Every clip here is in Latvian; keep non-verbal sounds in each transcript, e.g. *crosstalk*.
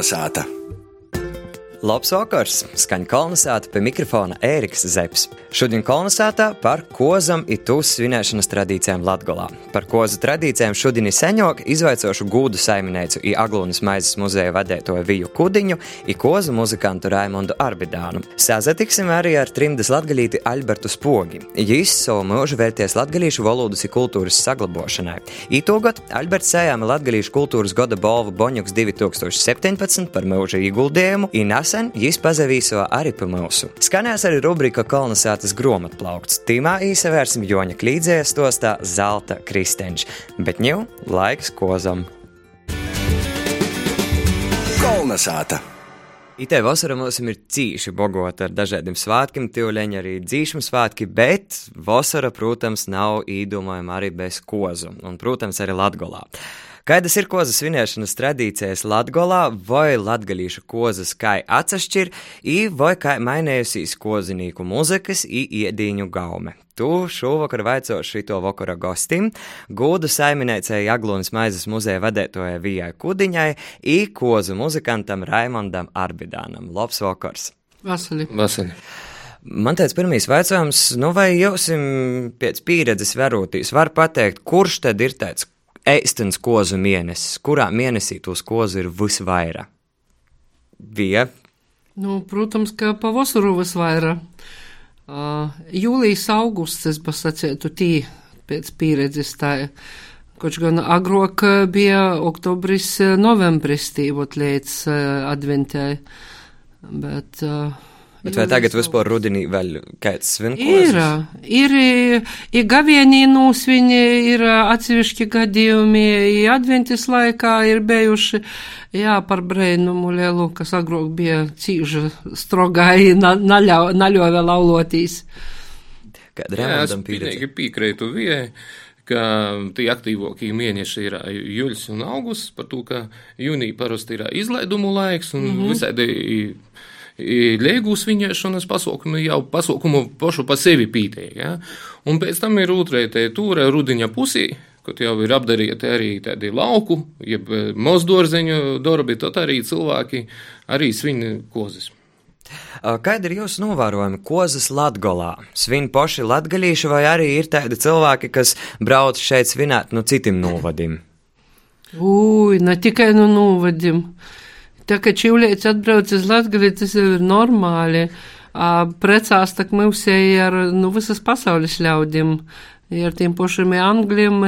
Kolnesāta! Labs vakars! Skaņa kolonizēta pie mikrofona Ēriks Zepes. Šodien kolonizētā par kozam ir tūs svinēšanas tradīcijām Latgolā. Par kozu tradīcijām šodien ir seņok izvaicošu gūdu saiminēcu i Aglunas maizes muzeja vadētoju Viju Kudiņu i kozu muzikantu Raimondu Arbidānu. Sazatiksim arī ar trimdas latgalīti Albertu Spogi. Jis savu mūžu vērties latgalīšu valodas i kultūras saglabošanai. Ītogot Alberts sējāma latgalīšu kultūras goda balvu Boņuks 2017 par mūža ieguldījumu i nes Nesen jis pazavīso arī pa mūsu. Skanēs arī rubrika Kolonizētas gromatplaukts. Tīmā īsavērsim Joņa klīdzējas stostā Zelta Kristenč, bet ņū laiks kozam. Kolnesāta! Itē vasarā mums ir cīši bogota ar dažādiem svētkiem, tīvleņi arī dzīšanu svētki, bet vasara, protams, nav īdomājama arī bez kozu, un, protams, arī Latgolā. Kādas ir kozas svinēšanas tradīcijas Latgolā, vai latgalīšu kozas kā atsašķir, i vai kā mainējusies kozinīku muzikas iedīņu gaume. Tu šovakar vaicošu šito vakara gostim, gūdu saiminēcēji Aglonas maizes muzeja vadētoja Vijai Kudiņai i kozu muzikantam Raimondam Arbidānam. Labs vakars! Vasarī. Vasarī. Man tāds pirmīs jautājums, nu vai jūs pēc pieredzes verotīs, var pateikt, kurš tad ir tāds Eistens kozu mēnesis. Kurā mēnesī tos kozu ir visvairāk? Bija. Nu, protams, ka pavasaru visvairāk. Uh, jūlijas augusts, es pasacētu, tī pēc pieredzes tā. Kaut gan agrāk bija oktobris, novembris, tīvot līdz uh, adventē. Bet uh, Bet vai tagad vispār rudenī vēl kāds svinības? Ir, ir, ir gavienī nūsviņi, ir atsevišķi gadījumi, ir adventis laikā ir bijuši, jā, par brēnumu lielu, kas agrāk bija cīža strogai, naļauja na, laulotīs. Kad es pilnīgi piekrītu viejai ka tie aktīvākie mēneši ir jūlis un augusts, par to, ka jūnija parasti ir izlaidumu laiks un mm -hmm. visādi Liegu svinēšanas pasākumi jau pasākumu pašu pa sevi pītēja. Ja? Un pēc tam ir otrē tūre rudiņa pusī, kad jau ir apdarīti arī tādi lauku, jeb eh, mozdorzeņu darbi, tad arī cilvēki arī svin kozis. Kāda ir jūsu novērojuma kozas Latgolā? Svin poši latgalīši vai arī ir tādi cilvēki, kas brauc šeit svinēt no citiem novadim? Ui, ne tikai no novadim. Tā kā čivlietis atbrauc uz Latgali, tas jau ir normāli. Precās tak mūsēji ar, nu, visas pasaules ļaudīm ar tiem pašiem angļiem.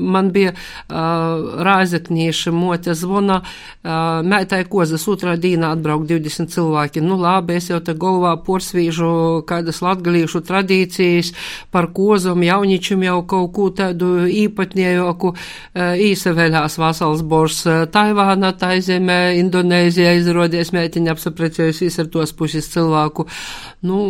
Man bija uh, rāzaknieša mote zvona, uh, mētai kozas otrā dīnā atbrauk 20 cilvēki. Nu labi, es jau te galvā porsvīžu kādas latgalīšu tradīcijas par kozom, jauničiem jau kaut ko tādu īpatniejoku uh, īsavēļās vasals bors Taivāna, Taizemē, Indonēzijā izrodies mētiņa apsaprecējusies ar tos puses cilvēku. Nu,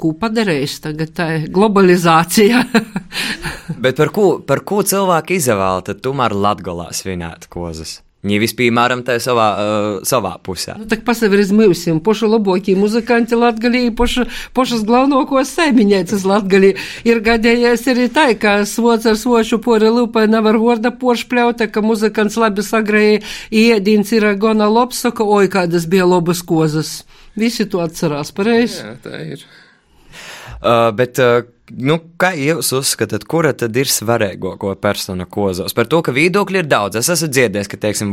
ko padarījis tagad tā globalizācija? *laughs* *laughs* Bet par ko, par ko cilvēki izvēlē, tad tomēr Latvijā svinēt kozas? Viņi vispār tā savā, uh, savā pusē. Nu, так pasavieris mūsim, pošu labākie muzikanti Latgalī, pošu, pošas galvenokos saimiņēcis Latgalī. Ir gadējies arī tā, ka svots ar svoču pori lupai nevar gorda poršpļauta, ka muzikants labi sagrēja, iedīns ir gona labs, saka, oi, kādas bija labas kozas. Visi to atcerās, pareizi? Jā, tā ir. Uh, bet uh, Nu, kā jūs uzskatāt, kura tad ir svarīgākā persona kozos? Par to, ka viedokļi ir daudz. Es esmu dzirdējis, ka teiksim,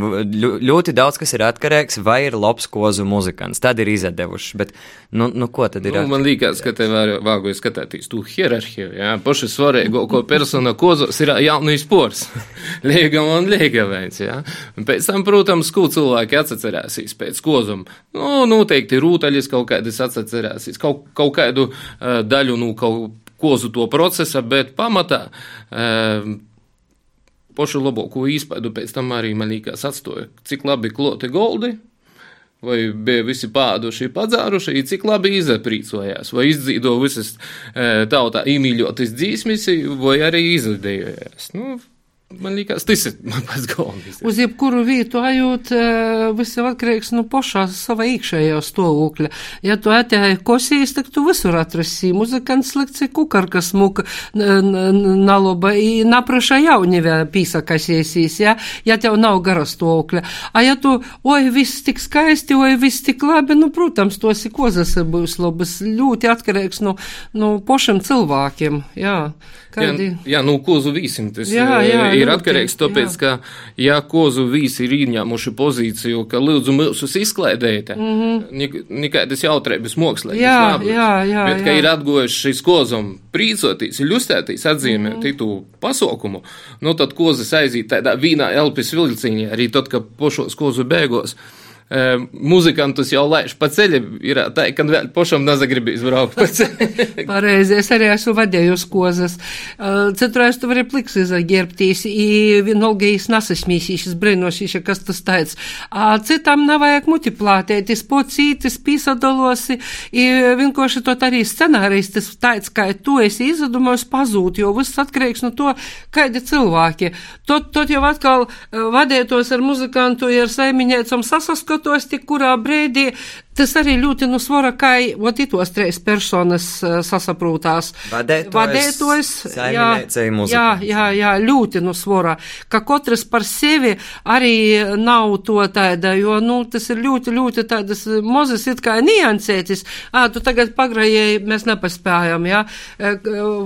ļoti daudz kas ir atkarīgs, vai ir labs kozu muzikants. Tad ir izdevuši. Bet, nu, nu ko tad ir? Nu, man liekas, ka te vāgojas skatīties tu hierarhiju. Jā, paši svarīgākā persona kozos ir jaunais pors. *laughs* Liega un liega veids. Jā. Pēc tam, protams, ko cilvēki atcerēsīs pēc kozuma. Nu, noteikti rūtaļas kaut kādas atcerēsīs, kaut, kaut kādu uh, daļu, nu, kaut kozu to procesa, bet pamatā um, pašu labāko īspaidu pēc tam arī man liekas atstoja, cik labi kloti goldi, vai bija visi pāduši, padzāruši, cik labi izaprīcojās, vai izdzīdo visas e, tautā īmīļotas dzīsmis, vai arī izdējojās. Nu, Man liekas, tas ir pats galvenais. Uz jebkuru vietu ajūt, eh, viss jau atkarīgs no pašā sava iekšējā stāvokļa. Ja tu atēji kosīs, tad tu visur atrasī. Muzikants slikts ir kukarkas muka naloba, napraša jaunivē pīsakasiesīs, ja, ja tev nav gara stāvokļa. A ja tu, oi, viss tik skaisti, oi, viss tik labi, nu, protams, tos ir kozas būs labas. Ļoti atkarīgs no, no pašiem cilvēkiem, jā. Kādi? Jā, jā, nu, kozu vīsim tas jā, jā, ir atkarīgs, tāpēc, jā. ka, ja kozu vīsi ir ieņēmuši pozīciju, ka lūdzu mūsus izklaidēta, mm -hmm. nekādas jautrības mākslē. Jā, jā, jā. Bet, jā. ka ir atgojuši šis kozom prīcoties, ļustēties, atzīmēt mm -hmm. tītu pasaukumu, nu tad kozas aiziet tādā vīnā elpis vilciņā, arī tad, ka pošos kozu bēgos muzikantus jau laiž pa ceļam, ir tā, ka vēl pašam nezagribīs braukt pa ceļam. Pareizi, es arī esmu vadējusi kozas. Citreiz tu vari pliks izaģērbtīs, i vienalga īs nasasmīsīšas, brīnošīša, kas tas tāds. Citam nevajag muti plātētis, pocītis, pīsadalosi, i vienkārši to arī scenārijs, tas tāds, kā tu esi izdomājis pazūt, jo viss atkarīgs no to, kādi cilvēki. Tot, tot jau atkal vadētos ar muzikantu, ja ar saimiņēcam sasaskot, skatos, tik kurā brīdī Tas arī ļoti nu svara, ot itos treis personas uh, sasaprūtās. Vadētojs jā, jā, jā, jā, ļoti nu svara, ka katrs par sevi arī nav to tāda, jo, nu, tas ir ļoti, ļoti tādas mozas it kā niansētis. Ā, tu tagad pagrajēji, mēs nepaspējam, jā,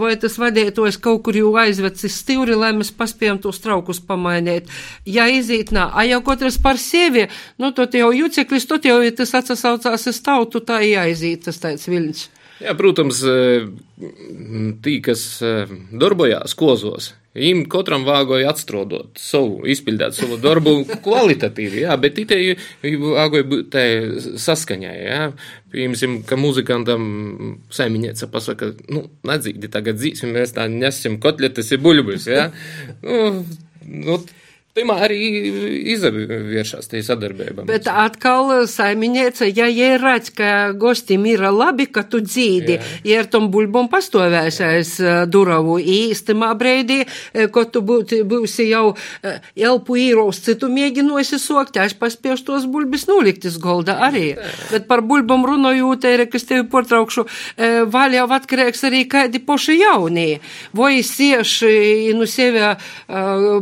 vai tas vadētojs kaut kur jau aizvecis stīvri, lai mēs paspējam tos traukus pamainīt. Ja izīt nā, a jau katrs par sevi, nu, to jau jūceklis, to jau tas atsasauts atsaucās uz tautu, tā jāiziet tas tāds viļņš. Jā, protams, e, tī, kas e, darbojās kozos, Viņam katram vāgoja atstrodot savu, izpildīt savu darbu *laughs* kvalitatīvi, jā, bet itē vāgoja būt saskaņai, jā. Piemēram, ka muzikantam saimiņēca pasaka, nu, nedzīdi tagad dzīsim, mēs tā nesim kotletes ir buļbus, jā. Nu, nu, Timā arī izvēršās tie sadarbība. Bet atkal saimiņēca, ja ir redz, ka gostim ir labi, ka tu dzīdi, Jā. ja ar tom bulbom pastovēsies duravu īstamā breidī, ko tu būti, būsi jau elpu īros, citu mēģinosi sokt, aš paspiešu tos bulbis nuliktis golda arī. Jā. Bet par bulbom runojot, ir, kas tevi portraukšu, vēl jau atkarīgs arī kādi poši jaunie. Vai sieši nu sevi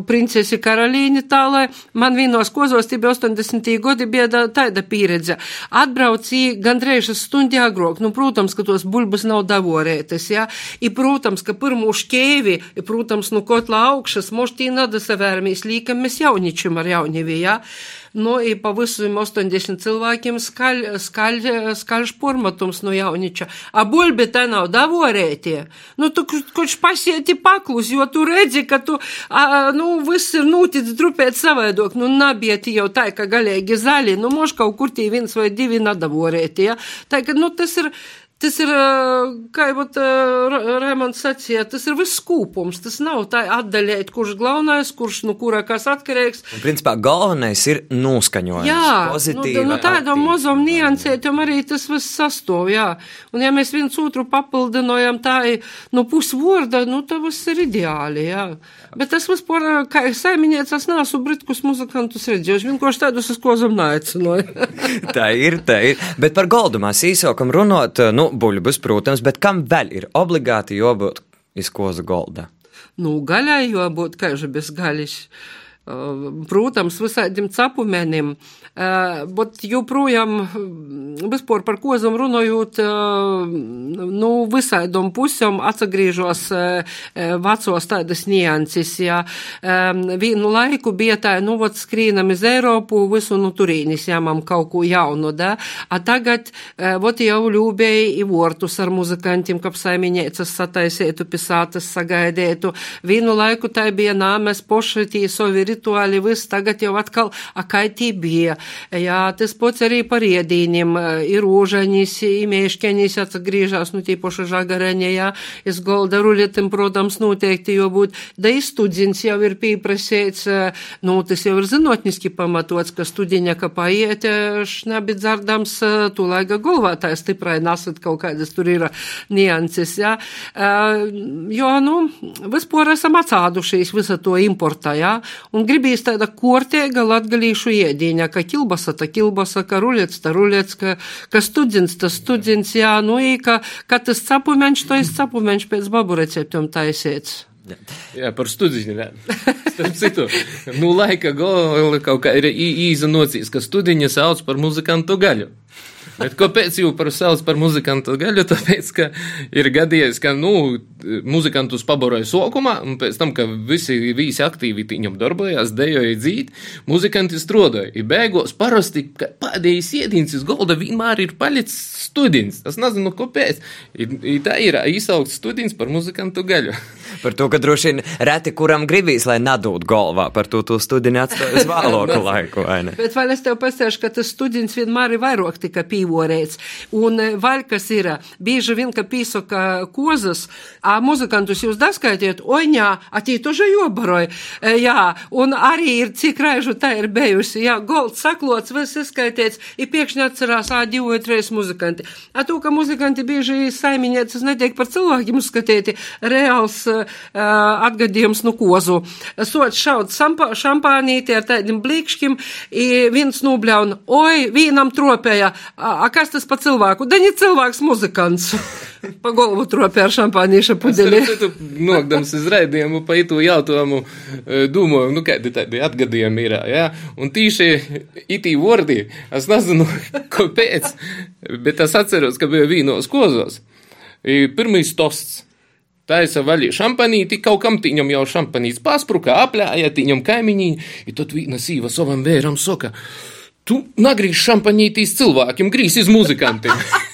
princesi karalī, Berlīni tālai. Man vienos kozos, tie bija 80. gadi, bija tāda pieredze. Atbraucīja gandrīz stundi agrāk. Nu, protams, ka tos bulbas nav davorētas, jā. Ja? I, protams, ka pirmo šķēvi, i, protams, nu kotla augšas, moštī nadasavērmīs līkam mēs jauničim ar jaunivī, jā. Ja? I pa visiem 80 cilvēkiem skaļ, skaļ, skaļš pormatums no jauniča. A bulbi te nav davorētie. Nu, tu koč pasieti paklus, jo tu redzi, ka tu, a, nu, viss ir nūtic drupēt savaidok. Nu, nabieti jau tā, ka galīgi zaļi, nu, mož kaut kur tī viens vai divi nadavorētie, ja. Tā, ka, nu, tas ir Tas ir, kā jau Raimonds sacīja, tas ir viss kūpums. Tas nav tā atdaļēt, kurš galvenais, kurš no nu, kura kas atkarīgs. Un, principā galvenais ir noskaņojums. Jā, pozitīvi. Nu, nu tādam mozom niansētam arī tas viss sastāv, jā. Un ja mēs viens otru papildinojam tā, nu pusvorda, nu tā viss ir ideāli, jā. Bet tas vispār, kā saimiņēts, es neesmu britkus muzikantus redzējuši, vienkārši tādus es kozam neaicināju. *laughs* tā ir, tā ir. Bet par goldumās īsākam runot, nu, Nu, buļbuļs, protams, bet kam vēl ir obligāti jābūt iz koza golda? Nu, gaļai jābūt, kā jau bez gaļas. Protams, visādiem cepumēniem, bet joprojām vispār par kozam runājot, nu, visādom pusēm atsagriežos vecos tādas nianses, jā. Vienu laiku bija tā, nu, vot skrīnam iz Eiropu, visu nu turīnis jāmam kaut ko jaunu, da, a tagad, vot jau ļūbēja i vortus ar muzikantiem, kap saimiņēcas sataisētu, pisātas sagaidētu. Vienu laiku tā bija nā, mēs poši tī sovi rituāli, viss tagad jau atkal, a, kā tī bija. Jā, tas pats arī par iedīnim, ir ūžaņis, imieškeņis atsagrīžās, nu, tīpoši žagareņa, jā, es golda ruļetim, protams, noteikti jau būt, da ir students jau ir pīprasēts, nu, tas jau ir zinotniski pamatots, ka studiņa, ka paiet, šnabi dzardams, tu laiga golvātājs stiprai nasat kaut kādas tur ir nianses, jā. Jo, nu, vispār esam atsādušies visu to importā, jā, un gribīs tāda kortēga latgalīšu iedīņa, ka kilbasa, ta kilbasa, ka ruļets, ta ruļets, ka, ka students, ta students, jā, nu, i, ka, ka tas capumeņš, to es capumeņš pēc babu receptam taisēts. Jā, par studiņu. Starp citu, nu, laika gala kaut kā ir īza nocīs, ka studiņa sauc par muzikantu gaļu. Bet kāpēc jau par sauc par muzikantu gaļu? Tāpēc, ka ir gadījies, ka, nu, muzikantus pabaroja sokumā, un pēc tam, ka visi, visi aktīvi viņam darbojās, dejoja dzīt, muzikanti strodoja. I beigos parasti, pēdējais iedīncis golda vienmēr ir palicis students. Es nezinu, kāpēc. I, i tā ir izsaukts students par muzikantu gaļu. Par to, ka droši vien reti kuram gribīs, lai nadūtu galvā par to, to studiju atstājas vēlāku *laughs* laiku, vai? Bet vai es tev pastāšu, ka tas students vienmēr ir vairāk tika pīvorēts. Un vēl kas ir, bieži vien, ka pīsoka kozas, a muzikantus jūs daskaitiet, oi, jā, atī toža jobaroj. Jā, un arī ir, cik raižu tā ir bijusi, jā, golds saklots, viss izskaitiets, ir piekšņi atcerās, ā, divi, trīs muzikanti. A to, ka muzikanti bieži saimiņētas netiek par cilvēkiem uzskatīti, reāls atgadījums nu kozu. Sots šaut šampānīti ar tādiem blīkšķim, viens nubļaun, oi, vīnam tropēja, a kas tas pa cilvēku? Daņi cilvēks muzikants. *laughs* pa galvu tropē ar šampānīša pudeli. Nokdams uz raidījumu pa itu jautājumu domāju, nu kādi tādi atgadījumi ir, jā. Un tīši itī vordi, es nezinu, *laughs* kāpēc, bet es atceros, ka bija vīnos kozos. Pirmais tosts. Taisa vaļā šampanīti, kaut kam tīņam jau šampanīts paspruka, aplēja tīņam kaimiņī, un tad vīna sīva savam vēram soka, tu nagrīz šampanītīs cilvēkiem, grīz iz muzikantiem. *laughs*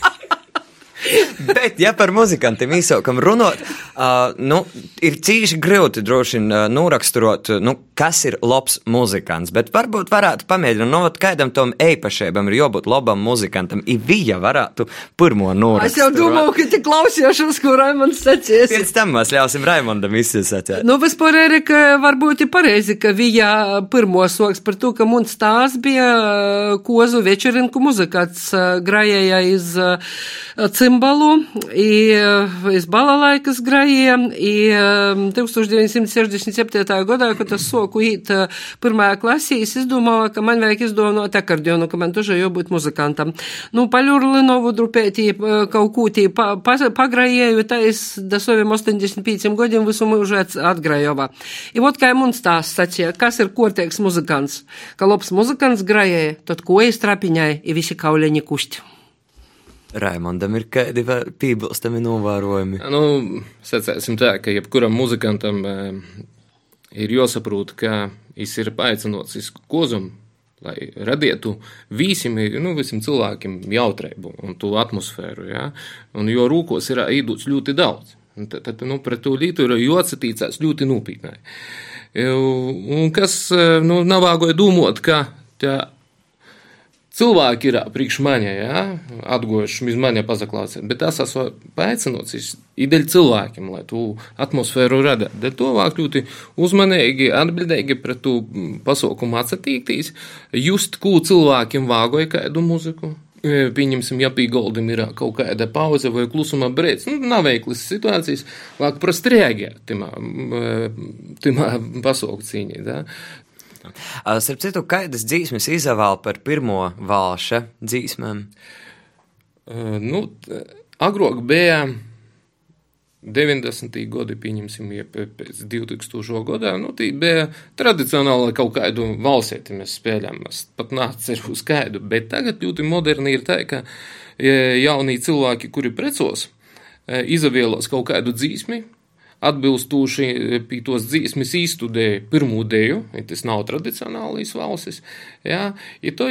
Bet, ja par muzikantiem īsākam runāt, uh, nu, ir cīši grūti droši vien uh, noraksturot, nu, kas ir labs muzikants. Bet varbūt varētu pamēģināt, nu, kādam tam īpašībam ir jābūt labam muzikantam. I viņa varētu pirmo noraksturot. Es jau domāju, ka te klausīšos, ko Raimonds sacīs. Pēc tam mēs ļausim Raimondam izsacēt. Nu, vispār, Erika, varbūt ir pareizi, ka viņa pirmo soks par to, ka mums tās bija kozu večerinku muzikants grājēja iz cimbalu i iz balalaikas grajiem i 1967. gadā, kad es soku īt pirmajā klasī, es izdomāju, ka man vajag izdomāt akordionu, ka man tužai jābūt muzikantam. Nu, paļurli novudrupētī kaut kūtī pa, pa, pagrajēju, tā es da saviem 85 gadiem visu mūžu atgrajova. I vot kā mums tās sacīja, kas ir korteiks muzikants, ka labs muzikants grajēja, tad ko es trapiņai i visi kauleņi kušķi. Raimondam ir kādi piebilstami novērojumi. Nu, sacēsim tā, ka jebkuram muzikantam e, ir jāsaprot, ka viņš ir paaicinots uz kozumu, lai radītu visiem, nu, visiem cilvēkiem jautrību un to atmosfēru. Ja? Un jo rūkos ir īdūts ļoti daudz. Tad, tad nu, pret to lītu ir jāatsatīcās ļoti nopietnai. Un kas, nu, nav vāgoja domāt, ka tā cilvēki ir priekš maņa, ja? atgojuši uz maņa pazaklāsiet, bet tas esmu pēcinots ideļ cilvēkiem, lai tu atmosfēru rada. Dēļ to vāk ļoti uzmanīgi, atbildīgi pret to pasaukumu atsatīktīs, just, ko cilvēkiem vāgoja kādu muziku. Pieņemsim, ja pie goldim ir kaut kāda pauze vai klusuma brīdis, nu, nav veiklas situācijas, vāk prasti reaģēt timā, timā pasauku cīņā. Da? Starp citu, kādas dzīsmes izvēl par pirmo valša dzīsmēm? Uh, nu, agrāk bija 90. gadi, pieņemsim, ja pēc 2000. gadā, nu, tī bija tradicionāli kaut kādu valsēti mēs spēļām, es pat nāceru uz kādu, bet tagad ļoti moderni ir tā, ka jaunie cilvēki, kuri precos, izavielos kaut kādu dzīsmi, atbilstoši pie tos dzīsmes īstudēja pirmo dēju, ja tas nav tradicionālīs valstis, jā, ja to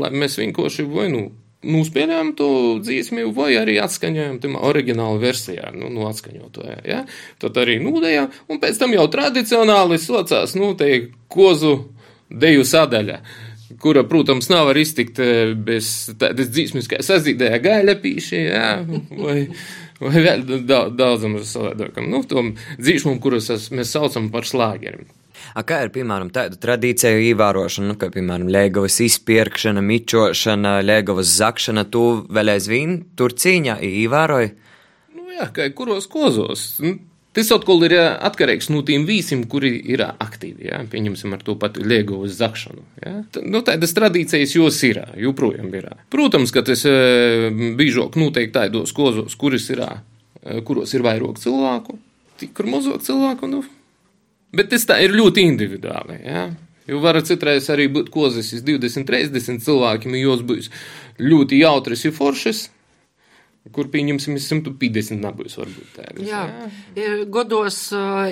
lai mēs vienkārši vai nu Nospēlējām to dziesmu, vai arī atskaņojām tam oriģinālu versijā, nu, no atskaņotāja. Ja? Tad arī nūdējām, un pēc tam jau tradicionāli socās, nu, te kozu deju sadaļa kura, protams, nav var iztikt eh, bez tādas dzīsmes, kā sazīdēja gaļapīši, jā, vai, *laughs* vai vēl daudzam savādākam. Nu, tom dzīsmam, kurus mēs saucam par slāgeriem. A kā ir, piemēram, tādu tradīciju ievērošana, nu, kā, piemēram, lēgavas izpirkšana, mičošana, lēgavas zakšana, tu vēl aizvien tur cīņā ievēroji? Nu, jā, kā kuros kozos. Nu, Tas atkal ir atkarīgs no tiem vīsim, kuri ir aktīvi. Ja? Pieņemsim ar to pat liego uz zakšanu. Ja? Nu, tādas tradīcijas jūs ir, joprojām ir. Protams, ka tas biežāk noteikti tādos kozos, kuris ir, kuros ir vairāk cilvēku, tik ar mazāk cilvēku. Nu. Bet tas tā ir ļoti individuāli. Ja? Jo var citreiz arī būt kozis 20, 30 cilvēkiem, jo jūs būs ļoti jautras un foršas. Kur pieņemsim 150 nabus, varbūt tādas. Jā, jā. godos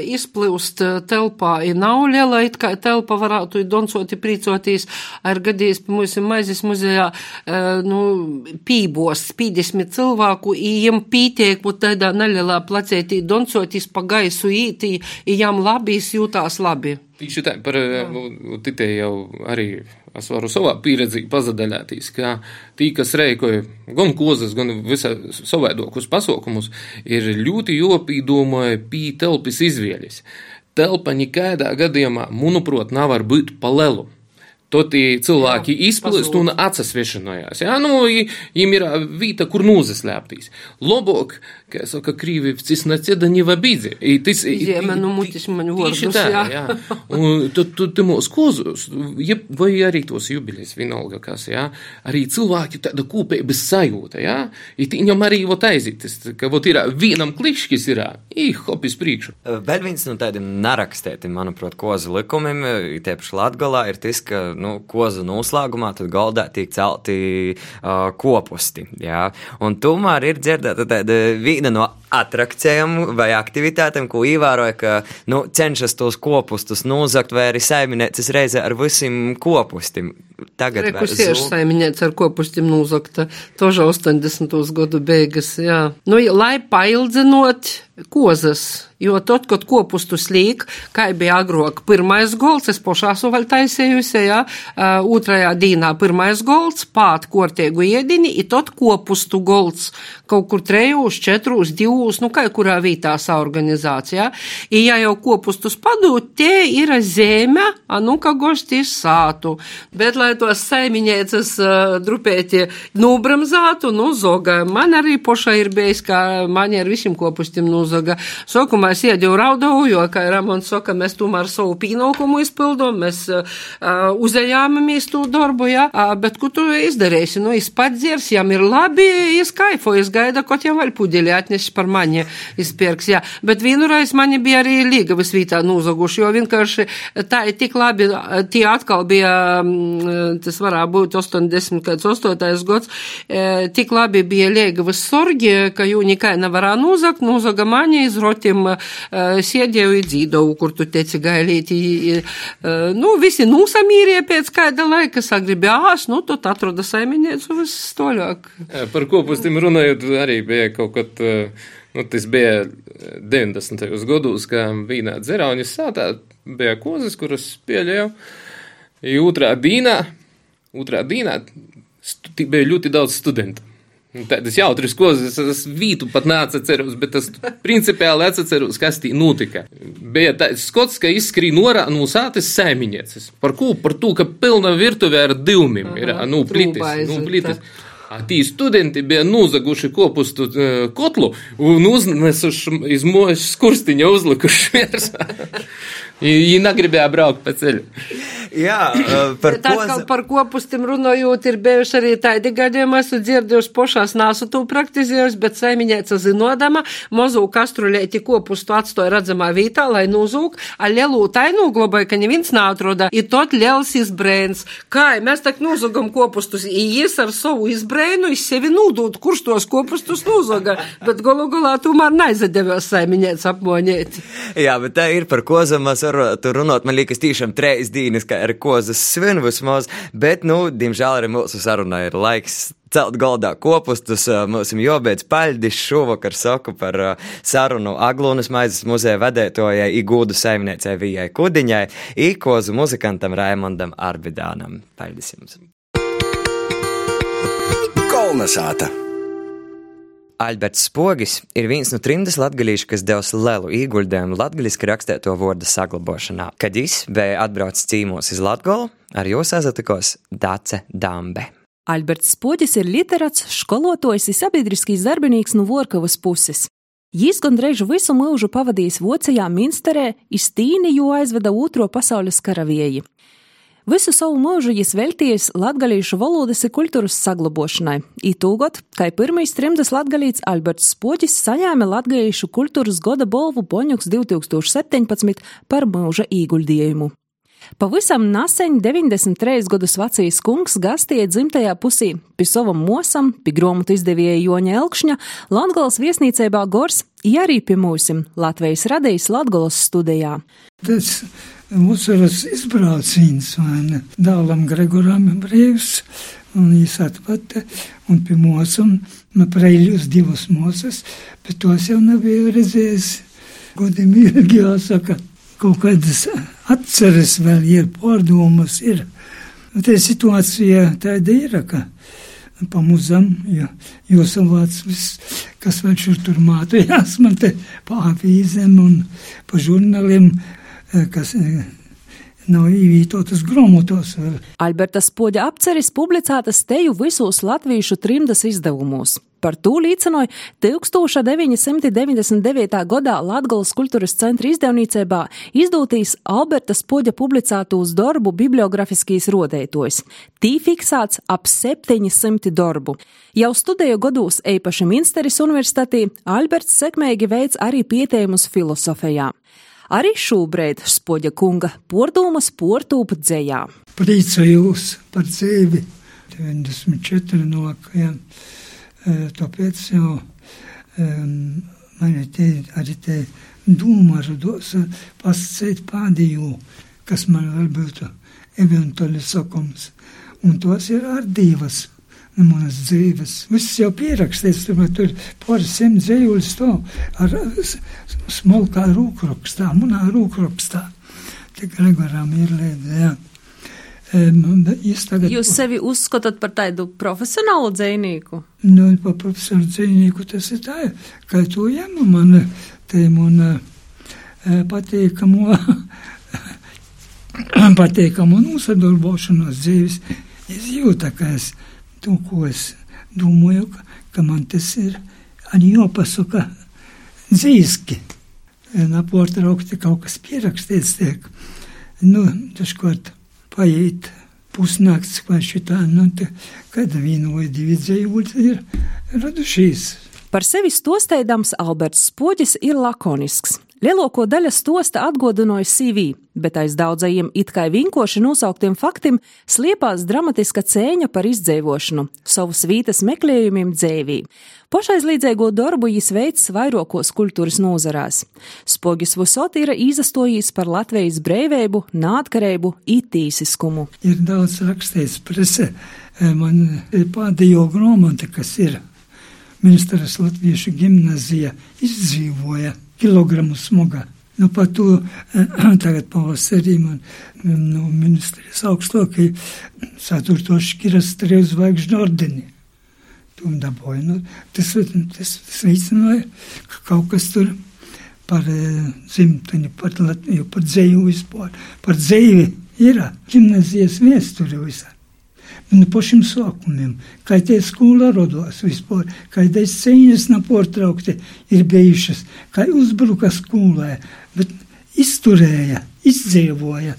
izplūst telpā, ja nav liela, it kā telpa varētu doncot, prīcoties, ar gadījis, pie mums maizes muzejā, nu, pībos, 50 cilvēku, jiem pītiek, būt tādā nelielā placētī doncoties pa gaisu ītī, jām labi, jūtās labi. Tieši tā, par titē jau arī es varu savā pieredzī pazadaļāties, ka tī, kas reikoja gan kozas, gan visā savaidokus pasaukumus, ir ļoti jopīdomāja pī telpis izvēļas. Telpa nekādā gadījumā, manuprāt, nav var būt pa Tad cilvēki izplūst un atsasviešanojās. Jā, nu, viņiem ir vieta, kur nozaslēptīs. Lobok, kā saka, krīvi, cis naceda neva bīdze. Tas ir manu mutis, manu vārdus, jā. jā. Un tad, tad, tad mūs kozos, vai arī tos jubilejas vienalga, kas, jā, arī cilvēki tāda kūpēbas sajūta, jā. I viņam arī vot aizītis, ka vot ir vienam klikšķis ir, i hopis priekšu. Vēl viens no tādiem narakstētiem, manuprāt, kozu likumiem, tiepaši Latgalā, ir tas, ka nu, kozu noslēgumā tad galdā tiek celti uh, kopusti. Jā. Un tomēr ir dzirdēta viena no atrakcijām vai aktivitātēm, ko ievēroja, ka nu, cenšas tos kopustus nozagt vai arī saimnieces reizē ar visiem kopustiem. Tagad ir saimniece ar kopustiem nozagta, toža 80. gadu beigas, jā. Nu, lai paildzinot kozas, jo tad, kad kopustus līk, kā bija agrāk, pirmais golds, es pošā suvaļ taisējusi, jā, uh, otrajā dīnā pirmais golds, pāt kortēgu iedini, i tad kopustu golds, kaut kur trejūs, četrūs, divūs, nu, kā kurā vītā saorganizācijā. I, ja jau kopustus padūt, tie ir zeme, a nu, kā goštīs sātu. Bet, lai tos saimiņēcas uh, drupēti nubramzātu, nu, zoga, man arī pošā ir bijis, kā man ar visiem kopustiem nuzogā uzaga. Sokumā es iedēju raudau, jo, kā Ramons saka, mēs tomēr savu pienākumu izpildom, mēs uh, uzējāmamies to darbu, jā, uh, bet ko tu izdarīsi? Nu, es pats dziers, jām ir labi, es kaifo, es gaida, kaut jām vēl pudeļi atnesi par mani izpirks, jā. Bet vienreiz mani bija arī līgavas vītā nozaguši, jo vienkārši tā ir tik labi, tie atkal bija, tas varētu būt 80, kāds 8. gads, tik labi bija līgavas sorgi, ka jū nekai nevarā nozagt, nozaga man Maņa izrotim sēdēju i dzīdovu, kur tu teici gailīti. Nu, visi nusamīrie pēc kāda laika sagribējās, nu, tu atroda saimniecu viss toļāk. Par kopustim runājot, arī bija kaut kad. Nu, tas bija 90. gados, kad vīnā dzerauņas sātā bija kozas, kuras pieļēju. Otrā dīnā, otrā dīnā bija ļoti daudz studentu. Nu, tādas jautras kozas, es vītu pat neatceros, bet tas principiāli atceros, kas tī notika. Bija tāds skots, ka izskrīja norā no sātes saiminieces. Par ko? Par to, ka pilna virtuvē ar divmim ir, nu, plitis, nu, plitis. Tī studenti bija nozaguši kopustu uh, kotlu un uznesuši iz mūža skurstiņa uzlikuši virsā. *laughs* Viņi negribēja braukt pa ceļu. Jā, par, koz... par kopustim runājot, ir bijuši arī tādi gadījumi, esmu dzirdējuši pošās nāsu to praktizējusi, bet saimiņēca zinodama, mozu kastrulēti kopustu atstoja redzamā vītā, lai nozūk, a lielu tainu globai, ka neviens nāatroda, i tot liels izbrēns. Kā, mēs tak nozugam kopustus, i jis ar savu izbrēnu, iz sevi nūdūt, kurš tos kopustus nozoga, bet golu galā tomēr neizadevās saimiņēca apmonēt. Jā, bet tā ir par ko zamas var tur runāt, man liekas, tiešām trīs dienas, kā ar kozas svinu vismaz, bet, nu, diemžēl arī mūsu sarunai ir laiks celt galdā kopustus. Mums ir jābeidz paļdis šovakar saku par sarunu Aglūnas maizes muzeja vedētojai Igūdu saimniecei Vijai Kudiņai, īkozu muzikantam Raimondam Arbidānam. Paļdis jums! Kolnesāta! Alberts Spogis ir viens no trimdas latgalīšu, kas devis lielu ieguldījumu latgaliski rakstēto vārdu saglabāšanā. Kad viņš bija atbraucis cīmos uz Latgolu, ar jūs sazatikos Dace Dambe. Alberts Spogis ir literāts, skolotājs un sabiedriskīs darbinīgs no Vorkavas puses. Jis gandrīz visu mūžu pavadījis Vācijā, Minsterē, iztīni jau aizveda Otro pasaules karavīju. Visu savu mūžu jis veltījis latgalīšu valodas un kultūras saglabošanai. Ītūgot, kā pirmais trimdas latgalīts Alberts Spoģis saņēma latgalīšu kultūras goda bolvu Boņuks 2017 par mūža īguldījumu. Pavisam nesen 93 gadus vecīs kungs gastīja dzimtajā pusī pie savam mosam, pie grāmatu izdevēja Joņa Elkšņa, Latgales viesnīcībā Gors, ja arī pie mūsim Latvijas radījis Latgales studijā. Tas Mūsuras izbrauciens, ne? Dālam Gregoram brīvs, un viņš atpata, un pie mūsam, man preļus divas mūsas, bet tos jau nebija redzējis. Godim ilgi jāsaka, kaut kādas atceres vēl ir, pārdomas ir. Tā situācija tāda ir, ka pamuzam, jo, savāds viss, kas vēl šur tur mātojās, man te pa avīzēm un pa žurnāliem kas nav īvītotas grāmatos. Alberta Spoģa apceris publicētas teju visos latviešu trimdas izdevumos. Par to līdzinoja 1999. gadā Latgales kultūras centra izdevniecībā izdotīs Alberta Spoģa publicētos darbu bibliografiskīs rodētojs. Tī fiksēts ap 700 darbu. Jau studēju gados īpaši Minsteris universitātī, Alberts sekmēgi veids arī pietējumus filosofijā. Arī šobrīd spoģa kunga pordumas portūpa dzējā. Priecājos par dzīvi 94 nokajām, tāpēc jau um, man ir te, arī te doma rados pasacēt pādīju, kas man vēl būtu eventuāli sakums. Un tos ir ar divas manas dzīves. Viss jau pierakstīts, tur pāris simt dzīvuļus to ar smalkā rūkrakstā, manā rūkrakstā. Tik Gregoram ir līdzi, jā. Tagad, Jūs sevi uzskatāt par tādu profesionālu dzīvnieku? Nu, par profesionālu dzīvnieku tas ir tā, ka to jāmu man tēmu un patīkamo, *laughs* patīkamo nosadarbošanos dzīves. Es jūtu, ka es to, ko es domāju, ka, ka man tas ir arī jāpasaka dzīski. Naportraukti kaut kas pierakstīts tiek. Nu, dažkārt paiet pusnakts vai šitā, nu, te, kad vienu vai divi dzējuļi ir radušies. Par sevi stostēdams Alberts Spoģis ir lakonisks. Lielāko daļu stosta atgādināja CV, bet aiz daudzajiem it kā vinkoši nosauktiem faktiem sliepās dramatiska cēņa par izdzīvošanu, savu svītas meklējumiem dzēvī. Pašaizlīdzīgo darbu viņš veids vairākos kultūras nozarās. Spogis Vusot ir izastojis par Latvijas brīvību, nātkarību, itīsiskumu. Ir daudz rakstīts presē, man ir pēdējo grāmata, kas ir Ministras Latviešu gimnazija izdzīvoja kilogramu smoga. Nu, par to *clears throat* tagad pavasarī man no ministrijas augstākie ceturto škiras trīs zvaigžņu ordeni. To dabūja. Nu, tas, tas, tas veicināja, ka kaut kas tur par dzimteni, par Latviju, par dzēju vispār, par dzēju ir gimnazijas vēsture visā no pašiem sākumiem, kā tie skola rados vispār, kādas cīņas nepārtraukti ir bijušas, kā uzbruka skolē, bet izturēja, izdzīvoja.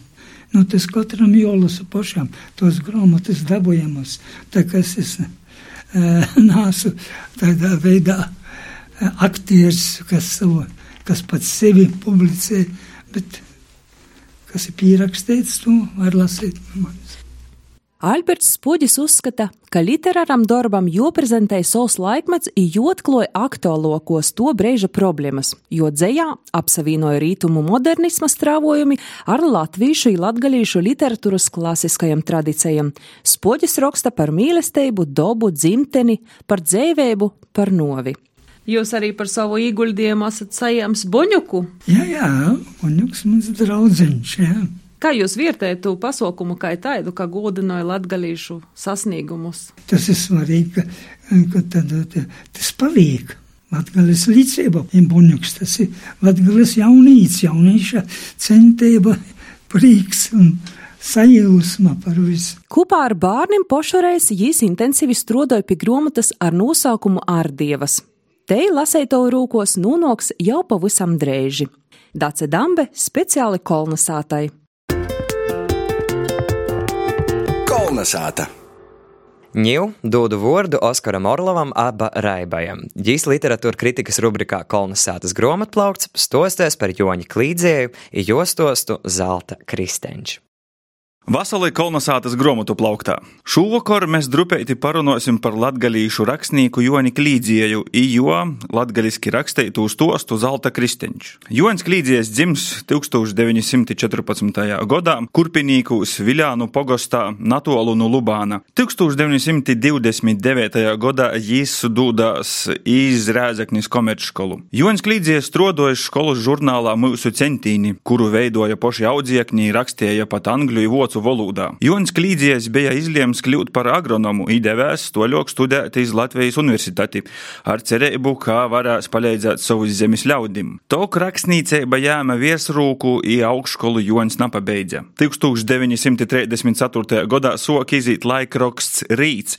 Nu, tas katram jālasa pašam, tos grāmatas dabūjamas, tā kā es, es uh, *laughs* nāsu tādā veidā uh, aktieris, kas, savu, kas pats sevi publicē, bet kas ir pierakstīts, to var lasīt. manis. Alberts Spoģis uzskata, ka literāram darbam joprezentē savs laikmets jotkloja aktuālokos to brīža problēmas, jo dzējā apsavienoja rītumu modernisma strāvojumi ar latviešu un latgalīšu literatūras klasiskajam tradīcijam. Spoģis raksta par mīlestību, dobu, dzimteni, par dzēvēbu, par novi. Jūs arī par savu ieguldījumu esat sajams Boņuku? Jā, jā, Boņuks mums draudziņš, jā. Kā jūs vērtējat to pasaukumu kā tādu, kā godinoja latgalīšu sasniegumus? Tas ir svarīgi, ka, ka tad, tas paviek. Latgales līdzība, imbuņuks, tas ir Latgales jaunīts, jaunīša centība, prieks un sajūsma par visu. Kopā ar bērniem pošoreiz jīs intensīvi strodoja pie gromatas ar nosaukumu Ārdievas. Te lasēto rūkos nūnoks jau pavisam drēži. Dace Dambe speciāli kolonizētai. Kolnesāta! Ņū dodu vārdu Oskaram Orlovam aba Raibajam. Jīs literatūra kritikas rubrikā Kolnesātas grāmatplaukts stosties par Joņa Klīdzēju, jostostu Zelta Kristenču. Vasarī kolonizētas grāmatu plauktā. Šovakar mēs drupēti parunāsim par latgalīšu rakstnieku Joni Klīdzieju, jo latgaliski rakstītu stostu Zelta Kristeņš. Jonis Klīdzies dzims 1914. gadā Kurpinīkūs Viļānu pogostā Natolu no Lubāna. 1929. gadā jīs dūdās iz Rēzeknis komerčskolu. Jonis Klīdzies strodojas skolas žurnālā Mūsu centīni, kuru veidoja poši audziekņi, rakstīja pat angļu vācu vācu valodā. Jonis Klīdzies bija izlēms kļūt par agronomu, idevēs toļok studēt iz Latvijas universitāti, ar cerību, kā varēs palīdzēt savus zemes ļaudim. Tok rakstniecība jāma viesrūku i augšskolu Jonis napabeidza. 1934. gadā sok izīt laikraksts Rīts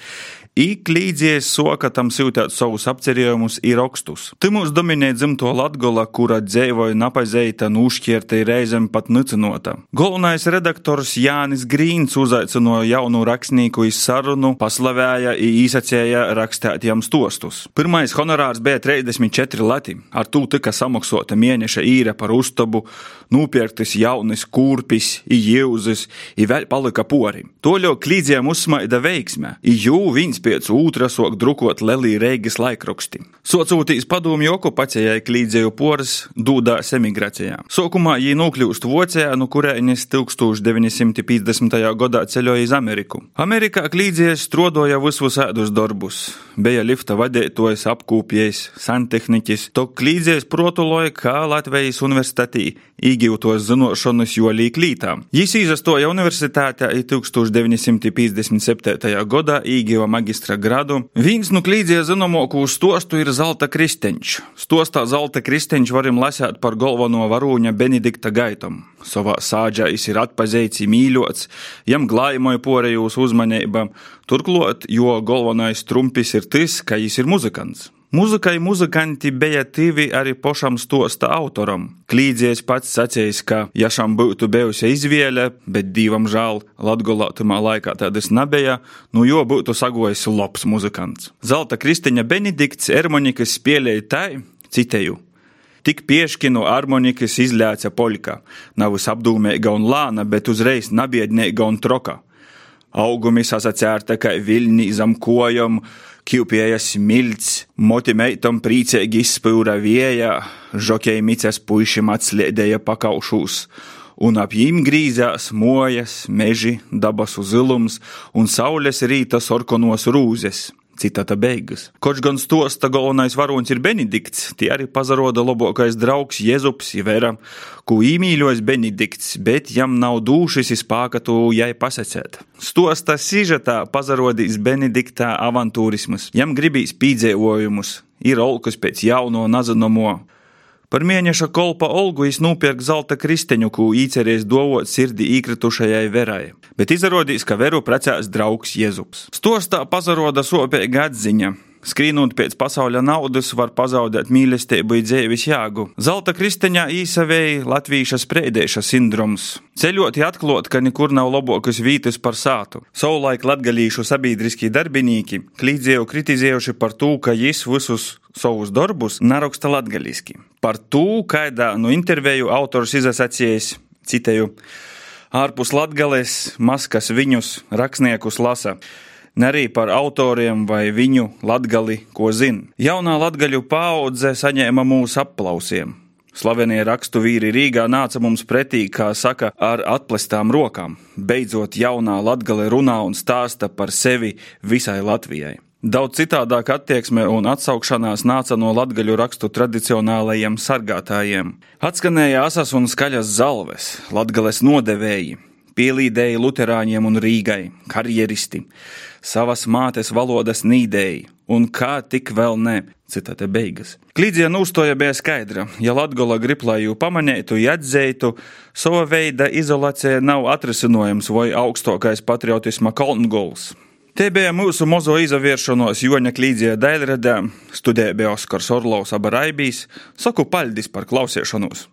Ik līdzies sokatam sūtēt savus apcerējumus ir rakstus. Te mums dominē dzimto Latgola, kura dzēvoja napazeita, nušķierta ir reizēm pat nicinota. Galvenais redaktors Jānis Grīns uzaicināja jaunu rakstnieku iz sarunu, paslavēja i īsacēja rakstētiem stostus. Pirmais honorārs bija 34 lati, ar tū tika samaksota mēneša īre par uztabu, nūpirktas jaunas kurpis, i jūzes, i vēl palika pori. Toļo klīdziem uzsmaida veiksme, i jū viņas pēc otra sok drukot Lelī Reigas laikraksti. Socūtīs padomju okupācijai klīdzēju poras dūdās emigrācijā. Sokumā jī nokļūst Vocijā, no kurienes 1950. gadā ceļoja iz Ameriku. Amerikā klīdzējas strodoja visus ēdus darbus. Bija lifta vadītājs, apkūpjējs, santehniķis, to klīdzējas protuloja kā Latvijas universitātī, īgūtos zinošanas jolī klītām. Jis izastoja universitātē 1957. gadā īgīva magistra gradu. Viens no klīdzie zināmāko stostu ir Zelta Kristeņš. Stostā Zelta Kristeņš varam lasīt par galveno varūņa Benedikta Gaitam. Savā sāģā viņš ir atpazīts, mīļots, jam glājumai porējūs uzmanība. Turklāt, jo galvenais trumpis ir tas, ka viņš ir muzikants. Mūzikai muzikanti bija divi arī pašam stosta autoram. Klīdzies pats sacījis, ka, ja šam būtu bijusi izvēle, bet divam žēl, Latgolā tamā laikā tādas nebija, nu jo būtu sagojis labs muzikants. Zelta Kristiņa Benedikts Ermonikas spēlēja tai, citēju. Tik pieški no harmonikas izlēca poļka, nav apdūmīga un lāna, bet uzreiz nabiednīga un troka. Augumi sasacērta kā viļņi zem kojam, Kjupēja smilts, motimeitam priecīgi izspūra vējā, žokei micas puišiem atslēdēja pakaušūs, un ap jīm grīzās mojas, meži, dabasu zilums un saules rīta sorkonos rūzes. Citāta beigas. Koč gan stosta galvenais varonis ir Benedikts, tie arī pazaroda labākais draugs Jēzus Ivera, ko īmīļojas Benedikts, bet jam nav dūšas izpāka to jai pasacēt. Stosta sižetā pazarodīs Benediktā avantūrismus, jam gribīs pīdzēvojumus, ir olkas pēc jauno nazanomo, Par mēneša kolpa Olgu es nopirku zelta kristeņu, ko īcerēs dovot sirdī īkritušajai verai, bet izrādījās, ka veru precēs draugs Jēzus. Stostā pazaroda sopēga atziņa. Skrīnot pēc pasaules naudas, var pazaudēt mīlestību dzīves jēgu. Zelta kristeņā īsavēja latvieša spreidēša sindroms. Ceļot, atklāt, ka nekur nav labākas vietas par sātu. Savulaik latgalīšu sabiedriskie darbinieki klīdzēju kritizējuši par to, ka jis visus savus darbus neraksta latgaliski. Par to, kādā no interviju autors izsacījis, citēju, ārpus latgales, maskas viņus, rakstniekus lasa. Ne arī par autoriem vai viņu latgali, ko zina. Jaunā latgaļu paudze saņēma mūsu aplausiem. Slavenie rakstu vīri Rīgā nāca mums pretī, kā saka, ar atplestām rokām. Beidzot, jaunā latgale runā un stāsta par sevi visai Latvijai. Daudz citādāk attieksme un atsaukšanās nāca no latgaļu rakstu tradicionālajiem sargātājiem. Atskanēja asas un skaļas zalves, latgales nodevēji, pielīdēji luterāņiem un Rīgai, karjeristi, savas mātes valodas nīdēji, un kā tik vēl ne, citāte beigas. Klīdziena uzstoja bija skaidra, ja Latgola grib, lai jū pamanītu, atzeitu, sava veida izolācija nav atrisinājums vai augstākais patriotisma kalngols. Te bija mūsu mozo izavēršanos Joņa Klīdzija daļradā, studēja bija Oskars Orlovs Abaraibīs, saku paļdis par klausiešanos.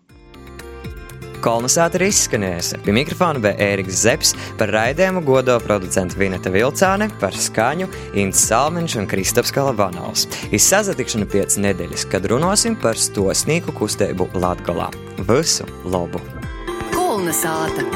Kolonizāta ir izskanējusi. Pie mikrofona bija Ēriks Zepsi, par raidījumu godo producents Vineta Vilcāne, par skaņu Inns Salmiņš un Kristaps Kalavanovs. Izsazatikšana pēc nedēļas, kad runāsim par stosnīku kustību Latgolā. Visu labu! Kolonizāta!